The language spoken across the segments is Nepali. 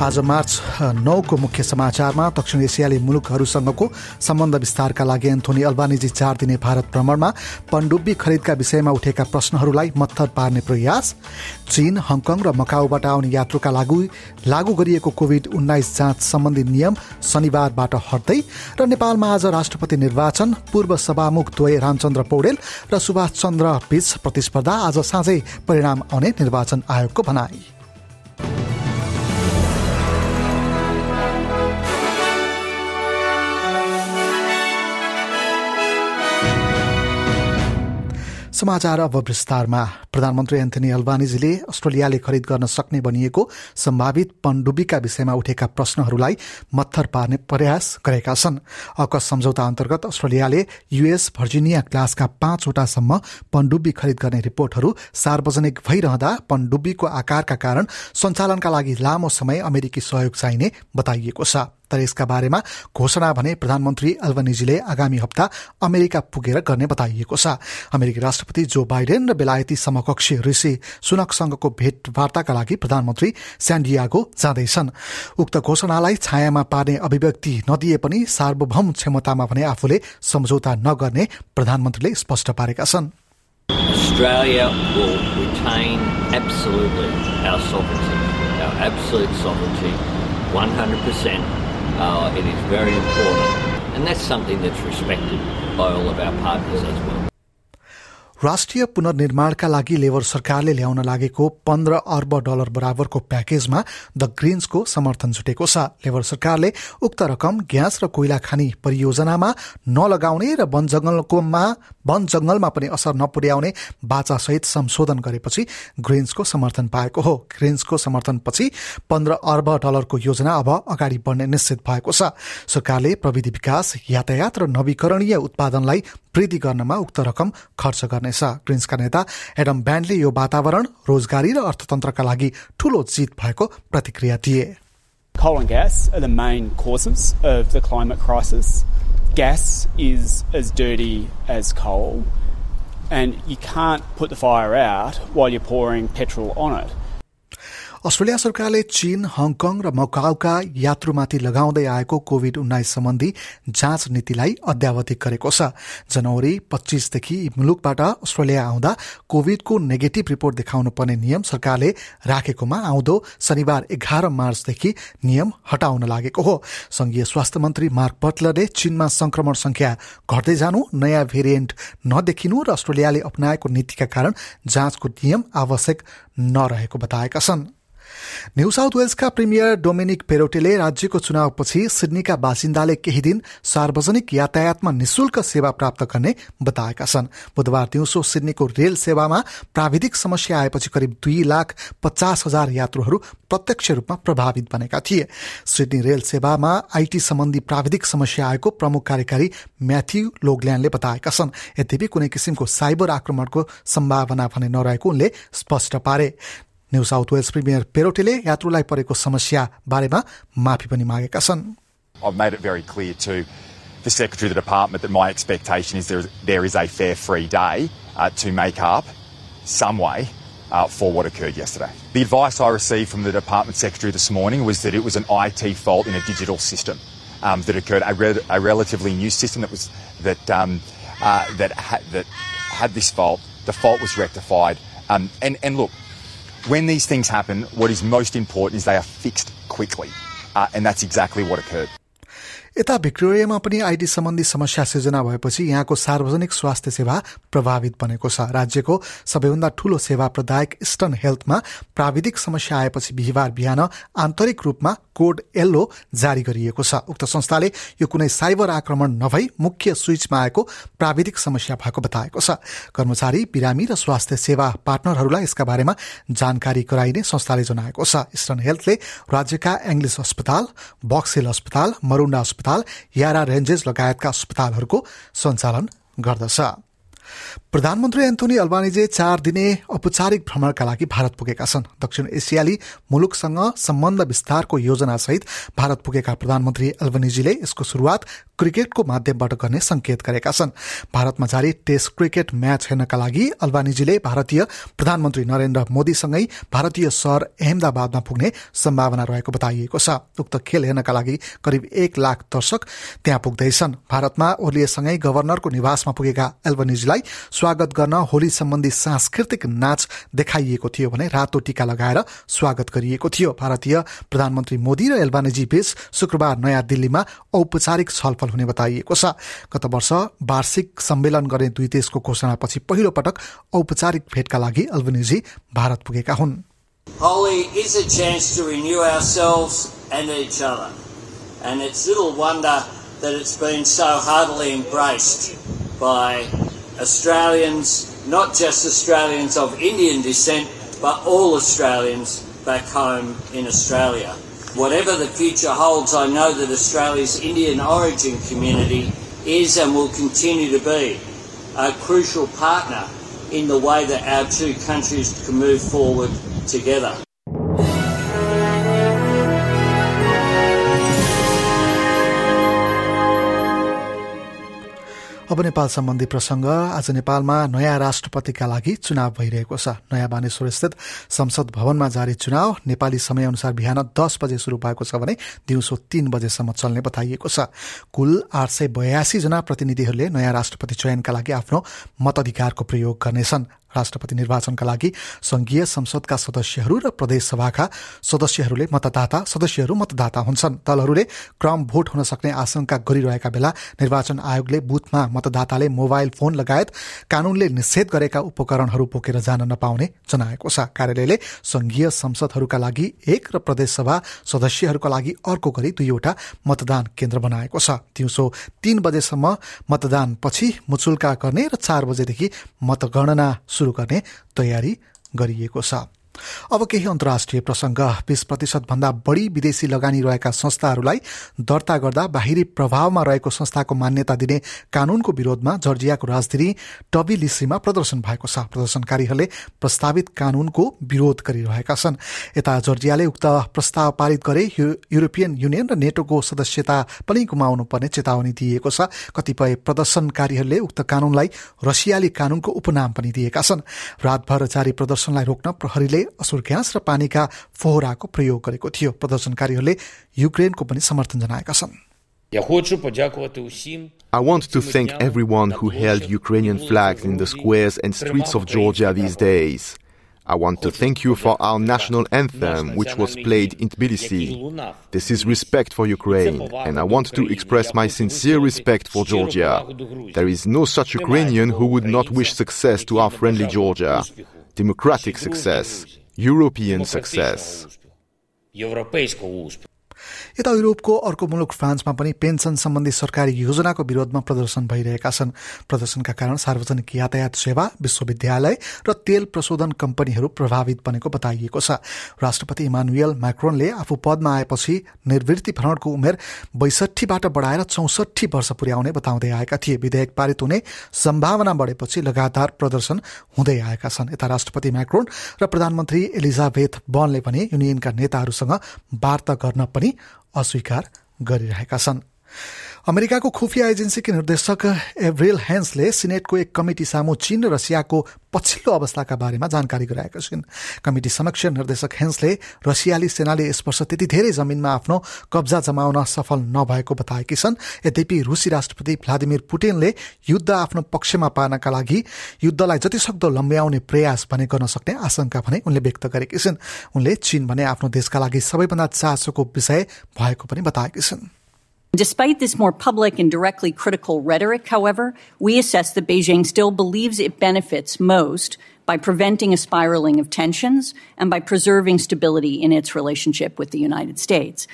आज मार्च नौको मुख्य समाचारमा दक्षिण एसियाली मुलुकहरूसँगको सम्बन्ध विस्तारका लागि एन्थोनी अल्बानिजी चार दिने भारत भ्रमणमा पण्डुब्बी खरिदका विषयमा उठेका प्रश्नहरूलाई मत्थर पार्ने प्रयास। चीन हङकङ र मकाउबाट आउने यात्रुका लागू लागू गरिएको कोभिड उन्नाइस जाँच सम्बन्धी नियम शनिबारबाट हट्दै र नेपालमा आज राष्ट्रपति निर्वाचन पूर्व सभामुख द्वय रामचन्द्र पौडेल र सुभाष चन्द्र बीच प्रतिस्पर्धा आज साँझै परिणाम आउने निर्वाचन आयोगको भनाई। समाचार अब विस्तारमा। प्रधानमन्त्री एन्थनी अल्बानिजीले अस्ट्रेलियाले खरिद गर्न सक्ने भनिएको सम्भावित पनडुब्बीका विषयमा उठेका प्रश्नहरूलाई मत्थर पार्ने प्रयास गरेका छन्। अकस सम्झौता अन्तर्गत अस्ट्रेलियाले युएस भर्जिनिया क्लासका पाँचवटासम्म पनडुब्बी खरिद गर्ने रिपोर्टहरू सार्वजनिक भइरहँदा पनडुब्बीको आकारका कारण सञ्चालनका लागि लामो समय अमेरिकी सहयोग चाहिने बताइएको छ। तर यसका बारेमा घोषणा भने प्रधानमन्त्री अल्बनिजीले आगामी हप्ता अमेरिका पुगेर गर्ने बताइएको छ अमेरिकी राष्ट्रपति जो बाइडेन र बेलायती समकक्षी ऋषि सुनकसँगको भेटवार्ताका लागि प्रधानमन्त्री स्यान्डियागो जाँदैछन् उक्त घोषणालाई छायामा पार्ने अभिव्यक्ति नदिए पनि सार्वभौम क्षमतामा भने आफूले सम्झौता नगर्ने प्रधानमन्त्रीले स्पष्ट पारेका छन् Australia will retain absolutely our sovereignty, our absolute sovereignty, 100%. Uh, it is very important, and that's something that's respected by all of our partners as well. राष्ट्रिय पुनर्निर्माणका लागि लेबर सरकारले ल्याउन लागेको पन्ध्र अर्ब डलर बराबरको प्याकेजमा द ग्रिन्सको समर्थन जुटेको छ। लेबर सरकारले उक्त रकम ग्यास र कोइला खानी परियोजनामा नलगाउने र वन जंगलमा पनि असर नपुर्याउने बाचासहित संशोधन गरेपछि ग्रिन्सको समर्थन पाएको हो। ग्रिन्सको समर्थनपछि पन्ध्र अर्ब डलरको योजना अब अगाडि बढ्ने निश्चित भएको छ। सरकारले प्रविधि विकास यातायात र नवीकरणीय उत्पादनलाई वृद्धि गर्नमा उक्त रकम खर्च गर्नेछ ग्रिन्सका नेता एडम ब्यान्डले यो वातावरण रोजगारी र अर्थतन्त्रका लागि ठूलो जित भएको प्रतिक्रिया दिए Coal and gas are the main causes of the climate crisis. Gas is as dirty as coal, and you can't put the fire out while you're pouring petrol on it. Australia सरकारले चीन हङकङ र मकाउका यात्रुमाथि लगाउँदै आएको कोविड उन्नाइस सम्बन्धी जाँच नीतिलाई अध्यावधिक गरेको छ। जनवरी पच्चीसदेखि मुलुकबाट अस्ट्रेलिया आउँदा कोविडको नेगेटिभ रिपोर्ट देखाउनु पर्ने नियम सरकारले राखेकोमा आउँदो शनिबार एघार मार्चदेखि नियम हटाउन लागेको हो। संघीय स्वास्थ्य मन्त्री मार्क बटलरले चीनमा संक्रमण संख्या घट्दै जानु नयाँ भेरिएन्ट नदेखिनु र अस्ट्रेलियाले अप्नाएको नीतिका कारण जाँचको नियम आवश्यक नरहेको बताएका छन्। न्यू साउथ वेल्सका प्रिमियर डोमिनिक पेरोटेले राज्यको चुनावपछि सिडनीका बासिन्दाले केही दिन सार्वजनिक यातायातमा निशुल्क सेवा प्राप्त गर्ने बताएका छन्। बुधबार दिउँसो सिडनीको रेल सेवामा प्राविधिक समस्या आएपछि करिब दुई लाख पचास हजार यात्रुहरू प्रत्यक्ष रूपमा प्रभावित बनेका थिए। सिडनी रेल सेवामा आइटी सम्बन्धी प्राविधिक समस्या आएको प्रमुख कार्यकारी म्याथ्यू लोगल्यान्डले बताएका छन्। यद्यपि कुनै किसिमको साइबर आक्रमणको सम्भावना भने नरहेको उनले स्पष्ट पारे। न्यू साउथ वेल्स प्रिमियर पेरोटेले यात्रुलाई परेको समस्या बारेमा माफी पनि मागेका छन् I've made it very clear to the Secretary of the Department that my expectation is there, there is a fair free day uh, to make up some way uh, for what occurred yesterday. The advice I received from the Department Secretary this morning was that it was an IT fault in a digital system um, that occurred, a, re- a, relatively new system that was that um, uh, that, ha- that had this fault. The fault was rectified, um, and and look, when these things happen, what is most important is they are fixed quickly. Uh, and that's exactly what occurred. यता भिक्टोरियामा पनि आइटी सम्बन्धी समस्या सिर्जना भएपछि यहाँको सार्वजनिक स्वास्थ्य सेवा प्रभावित बनेको छ। राज्यको सबैभन्दा ठूलो सेवा प्रदायक इस्टर्न हेल्थमा प्राविधिक समस्या आएपछि बिहिबार बिहान आन्तरिक रूपमा कोड एल्लो जारी गरिएको छ। उक्त संस्थाले यो कुनै साइबर आक्रमण नभई मुख्य स्विचमा आएको प्राविधिक समस्या भएको बताएको छ। कर्मचारी बिरामी र स्वास्थ्य सेवा पार्टनरहरूलाई यसका बारेमा जानकारी गराइने संस्थाले जनाएको छ। इस्टर्न हेल्थले राज्यका एङ्ग्लिस अस्पताल बक्सेल अस्पताल मरुण्डा अस्पताल यारा रेन्जेस लगायतका अस्पतालहरूको सञ्चालन गर्दछ। प्रधानमन्त्री एन्थोनी अल्बानिजे चार दिने औपचारिक भ्रमणका लागि भारत पुगेका छन्। दक्षिण एसियाली मुलुकसँग सम्बन्ध विस्तारको योजनासहित भारत पुगेका प्रधानमन्त्री अल्बानिजीले यसको शुरूआत क्रिकेटको माध्यमबाट गर्ने संकेत गरेका छन्। भारतमा जारी टेस्ट क्रिकेट म्याच हेर्नका लागि अल्बानिजीले भारतीय प्रधानमन्त्री नरेन्द्र मोदीसँगै भारतीय सहर अहमदाबादमा पुग्ने सम्भावना रहेको बताइएको छ। उक्त खेल हेर्नका लागि करिब एक लाख दर्शक त्यहाँ पुग्दैछन्। भारतमा ओलीसँगै गभर्नरको निवासमा पुगेका एल्बनिजीलाई स्वागत गर्न होली सम्बन्धी सांस्कृतिक नाच देखाइएको थियो भने रातो टीका लगाएर स्वागत गरिएको थियो भारतीय प्रधानमन्त्री मोदी र एल्बानेजी बीच शुक्रबार नयाँ दिल्लीमा औपचारिक छलफल हुने बताइएको छ गत वर्ष वार्षिक सम्मेलन गर्ने दुई देशको घोषणापछि पहिलो पटक औपचारिक भेटका लागि अल्बनिजी भारत पुगेका हुन् Holi is a chance to renew ourselves and each other. And it's little wonder that it's been so heartily embraced by Australians, not just Australians of Indian descent, but all Australians back home in Australia. Whatever the future holds, I know that Australia's Indian origin community is and will continue to be a crucial partner in the way that our two countries can move forward together. अब नेपाल सम्बन्धी प्रसङ्ग। आज नेपालमा नयाँ राष्ट्रपतिका लागि चुनाव भइरहेको छ। नयाँ बानेश्वर स्थित संसद भवनमा जारी चुनाव। नेपाली समयअनुसार बिहान दस बजे शुरू भएको छ भने दिउँसो तीन बजेसम्म चल्ने बताइएको छ। कुल आठ सय बयासी जना प्रतिनिधिहरूले नयाँ राष्ट्रपति चयनका लागि आफ्नो मताधिकारको प्रयोग गर्नेछन्। राष्ट्रपति निर्वाचनका लागि संघीय संसदका सदस्यहरू र प्रदेश सभाका सदस्यहरूले मतदाता सदस्यहरू मतदाता हुन्छन्। दलहरूले क्रम भोट हुन सक्ने आशंका गरिरहेका बेला निर्वाचन आयोगले बुथमा मतदाताले मोबाइल फोन लगायत कानूनले निषेध गरेका उपकरणहरू बोकेर जान नपाउने जनाएको छ। कार्यालयले संघीय संसदहरूका लागि एक र प्रदेशसभा सदस्यहरूका लागि अर्को गरी दुईवटा मतदान केन्द्र बनाएको छ। दिउँसो तीन बजेसम्म मतदानपछि मुचुल्का गर्ने र चार बजेदेखि मतगणना सुरु गर्ने तयारी गरिएको छ। अब केही अन्तर्राष्ट्रिय प्रसङ्ग। बिस प्रतिशत भन्दा बढी विदेशी लगानी रहेका संस्थाहरूलाई दर्ता गर्दा बाहिरी प्रभावमा रहेको संस्थाको मान्यता दिने कानूनको विरोधमा जर्जियाको राजधानी टबिलिसीमा प्रदर्शन भएको छ। प्रदर्शनकारीहरूले प्रस्तावित कानूनको विरोध गरिरहेका छन्। यता जर्जियाले उक्त प्रस्ताव पारित गरे युरोपियन युनियन र नेटोको सदस्यता पनि गुमाउनु पर्ने चेतावनी दिएको छ। कतिपय प्रदर्शनकारीहरूले उक्त कानूनलाई रसियाली कानूनको उपनाम पनि दिएका छन्। रातभर जारी प्रदर्शनलाई रोक्न प्रहरीले असुर ग्यास र पानीका फोहराको प्रयोग गरेको थियो प्रदर्शनकारीहरूले युक्रेनको पनि समर्थन जनाएका छन् I want to thank everyone who held Ukrainian flags in the squares and streets of Georgia these days. I want to thank you for our national anthem, which was played in Tbilisi. This is respect for Ukraine, and I want to express my sincere respect for Georgia. There is no such Ukrainian who would not wish success to our friendly Georgia. Democratic success, European success. यता युरोपको अर्को मुलुक फ्रान्समा पनि पेन्सन सम्बन्धी सरकारी योजनाको विरोधमा प्रदर्शन भइरहेका छन्। प्रदर्शनका कारण सार्वजनिक यातायात सेवा विश्वविद्यालय र तेल प्रशोधन कम्पनीहरू प्रभावित बनेको बताइएको छ। राष्ट्रपति इमानुएल म्याक्रोनले आफू पदमा आएपछि निर्वृत्ति भ्रमणको उमेर बैसठीबाट बढाएर चौसठी वर्ष पुर्याउने बताउँदै आएका थिए। विधेयक पारित हुने सम्भावना बढेपछि लगातार प्रदर्शन हुँदै आएका छन्। यता राष्ट्रपति म्याक्रोन र प्रधानमन्त्री एलिजाबेथ बनले पनि युनियनका नेताहरूसँग वार्ता गर्न पनि अस्वीकार गरिरहेका छन्। अमेरिकाको खुफिया एजेन्सीकी निर्देशक एभ्रिल हेन्सले सिनेटको एक कमिटी सामु चीन र रसियाको पछिल्लो अवस्थाका बारेमा जानकारी गराएका छिन्। कमिटी समक्ष निर्देशक हेन्सले रसियाली सेनाले यस वर्ष त्यति धेरै जमिनमा आफ्नो कब्जा जमाउन सफल नभएको बताएकी छन्। यद्यपि रुसी राष्ट्रपति भ्लादिमिर पुटिनले युद्ध आफ्नो पक्षमा पार्नका लागि युद्धलाई जतिसक्दो लम्ब्याउने प्रयास भने गर्न सक्ने आशंका भने उनले व्यक्त गरेकी छिन्। उनले चीन भने आफ्नो देशका लागि सबैभन्दा चासोको विषय भएको पनि बताएकी छिन्। Despite this more public and directly critical rhetoric, however, we assess that Beijing still believes it benefits most by preventing a spiraling of tensions and by preserving stability in its relationship with the United States.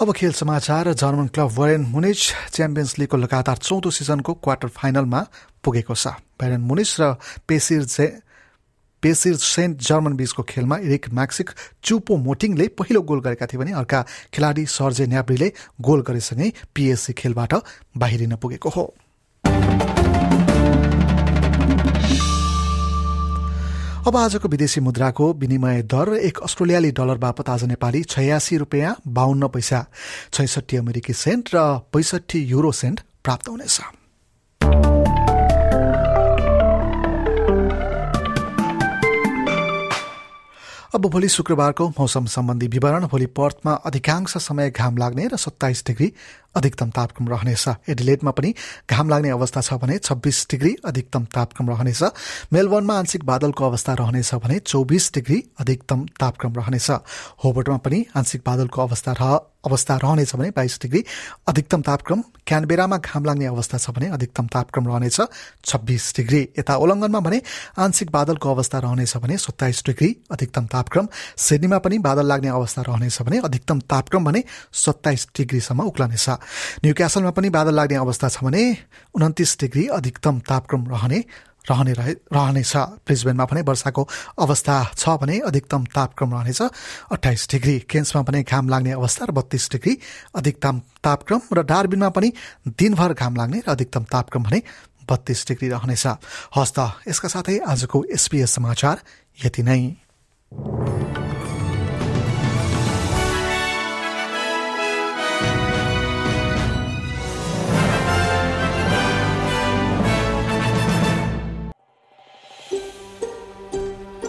अब खेल समाचार German club Bayern Munich champions लिगको लगातार चौथो सिजनको क्वार्टर फाइनलमा पुगेको छ ब्यारन मुनिच र पेसिर पेसिर सेन्ट जर्मन बीचको खेलमा इरिक म्याक्सिक चुपो मोटिङले पहिलो गोल गरेका थिए भने अर्का खेलाडी सर्जे न्याब्रीले गोल गरेसँगै पिएससी खेलबाट बाहिरिन पुगेको हो। अब आजको विदेशी मुद्राको विनिमय दर एक अस्ट्रेलियाली डलर बापत आज नेपाली छयासी रुपियाँ बाहन्न पैसा छैसठी अमेरिकी सेन्ट र पैसठी युरो सेन्ट प्राप्त हुनेछ। अब भोलि शुक्रबारको मौसम सम्बन्धी विवरण भोलि पर्थमा अधिकांश समय घाम लाग्ने र सत्ताइस डिग्री अधिकतम तापक्रम रहनेछ। एडिलेटमा पनि घाम लाग्ने अवस्था छ भने छब्बिस डिग्री अधिकतम तापक्रम रहनेछ। मेलबर्नमा आंशिक बादलको अवस्था रहनेछ भने चौबिस डिग्री अधिकतम तापक्रम रहनेछ। होबर्टमा पनि आंशिक बादलको अवस्था रह अवस्था रहनेछ भने बाइस डिग्री अधिकतम तापक्रम। क्यानबेरामा घाम लाग्ने अवस्था छ भने अधिकतम तापक्रम रहनेछ छब्बिस डिग्री। यता उल्लङ्घनमा भने आंशिक बादलको अवस्था रहनेछ भने सत्ताइस डिग्री अधिकतम तापक्रम। सिडनीमा पनि बादल लाग्ने अवस्था रहनेछ भने अधिकतम तापक्रम भने सत्ताइस डिग्रीसम्म उक्लनेछ। न्यू क्यासलमा पनि बादल लाग्ने अवस्था छ भने उन्तिस डिग्री अधिकतम तापक्रम रहने रहने रहे रहनेछ। ब्रिजबेनमा पनि वर्षाको अवस्था छ भने अधिकतम तापक्रम रहनेछ। अठाइस डिग्री। केन्समा पनि घाम लाग्ने अवस्था र बत्तीस डिग्री अधिकतम तापक्रम र डार्बिनमा पनि दिनभर घाम लाग्ने र अधिकतम तापक्रम भने बत्तीस डिग्री रहनेछ। हस्त यसका साथै आजको एसपीएस समाचार यति नै।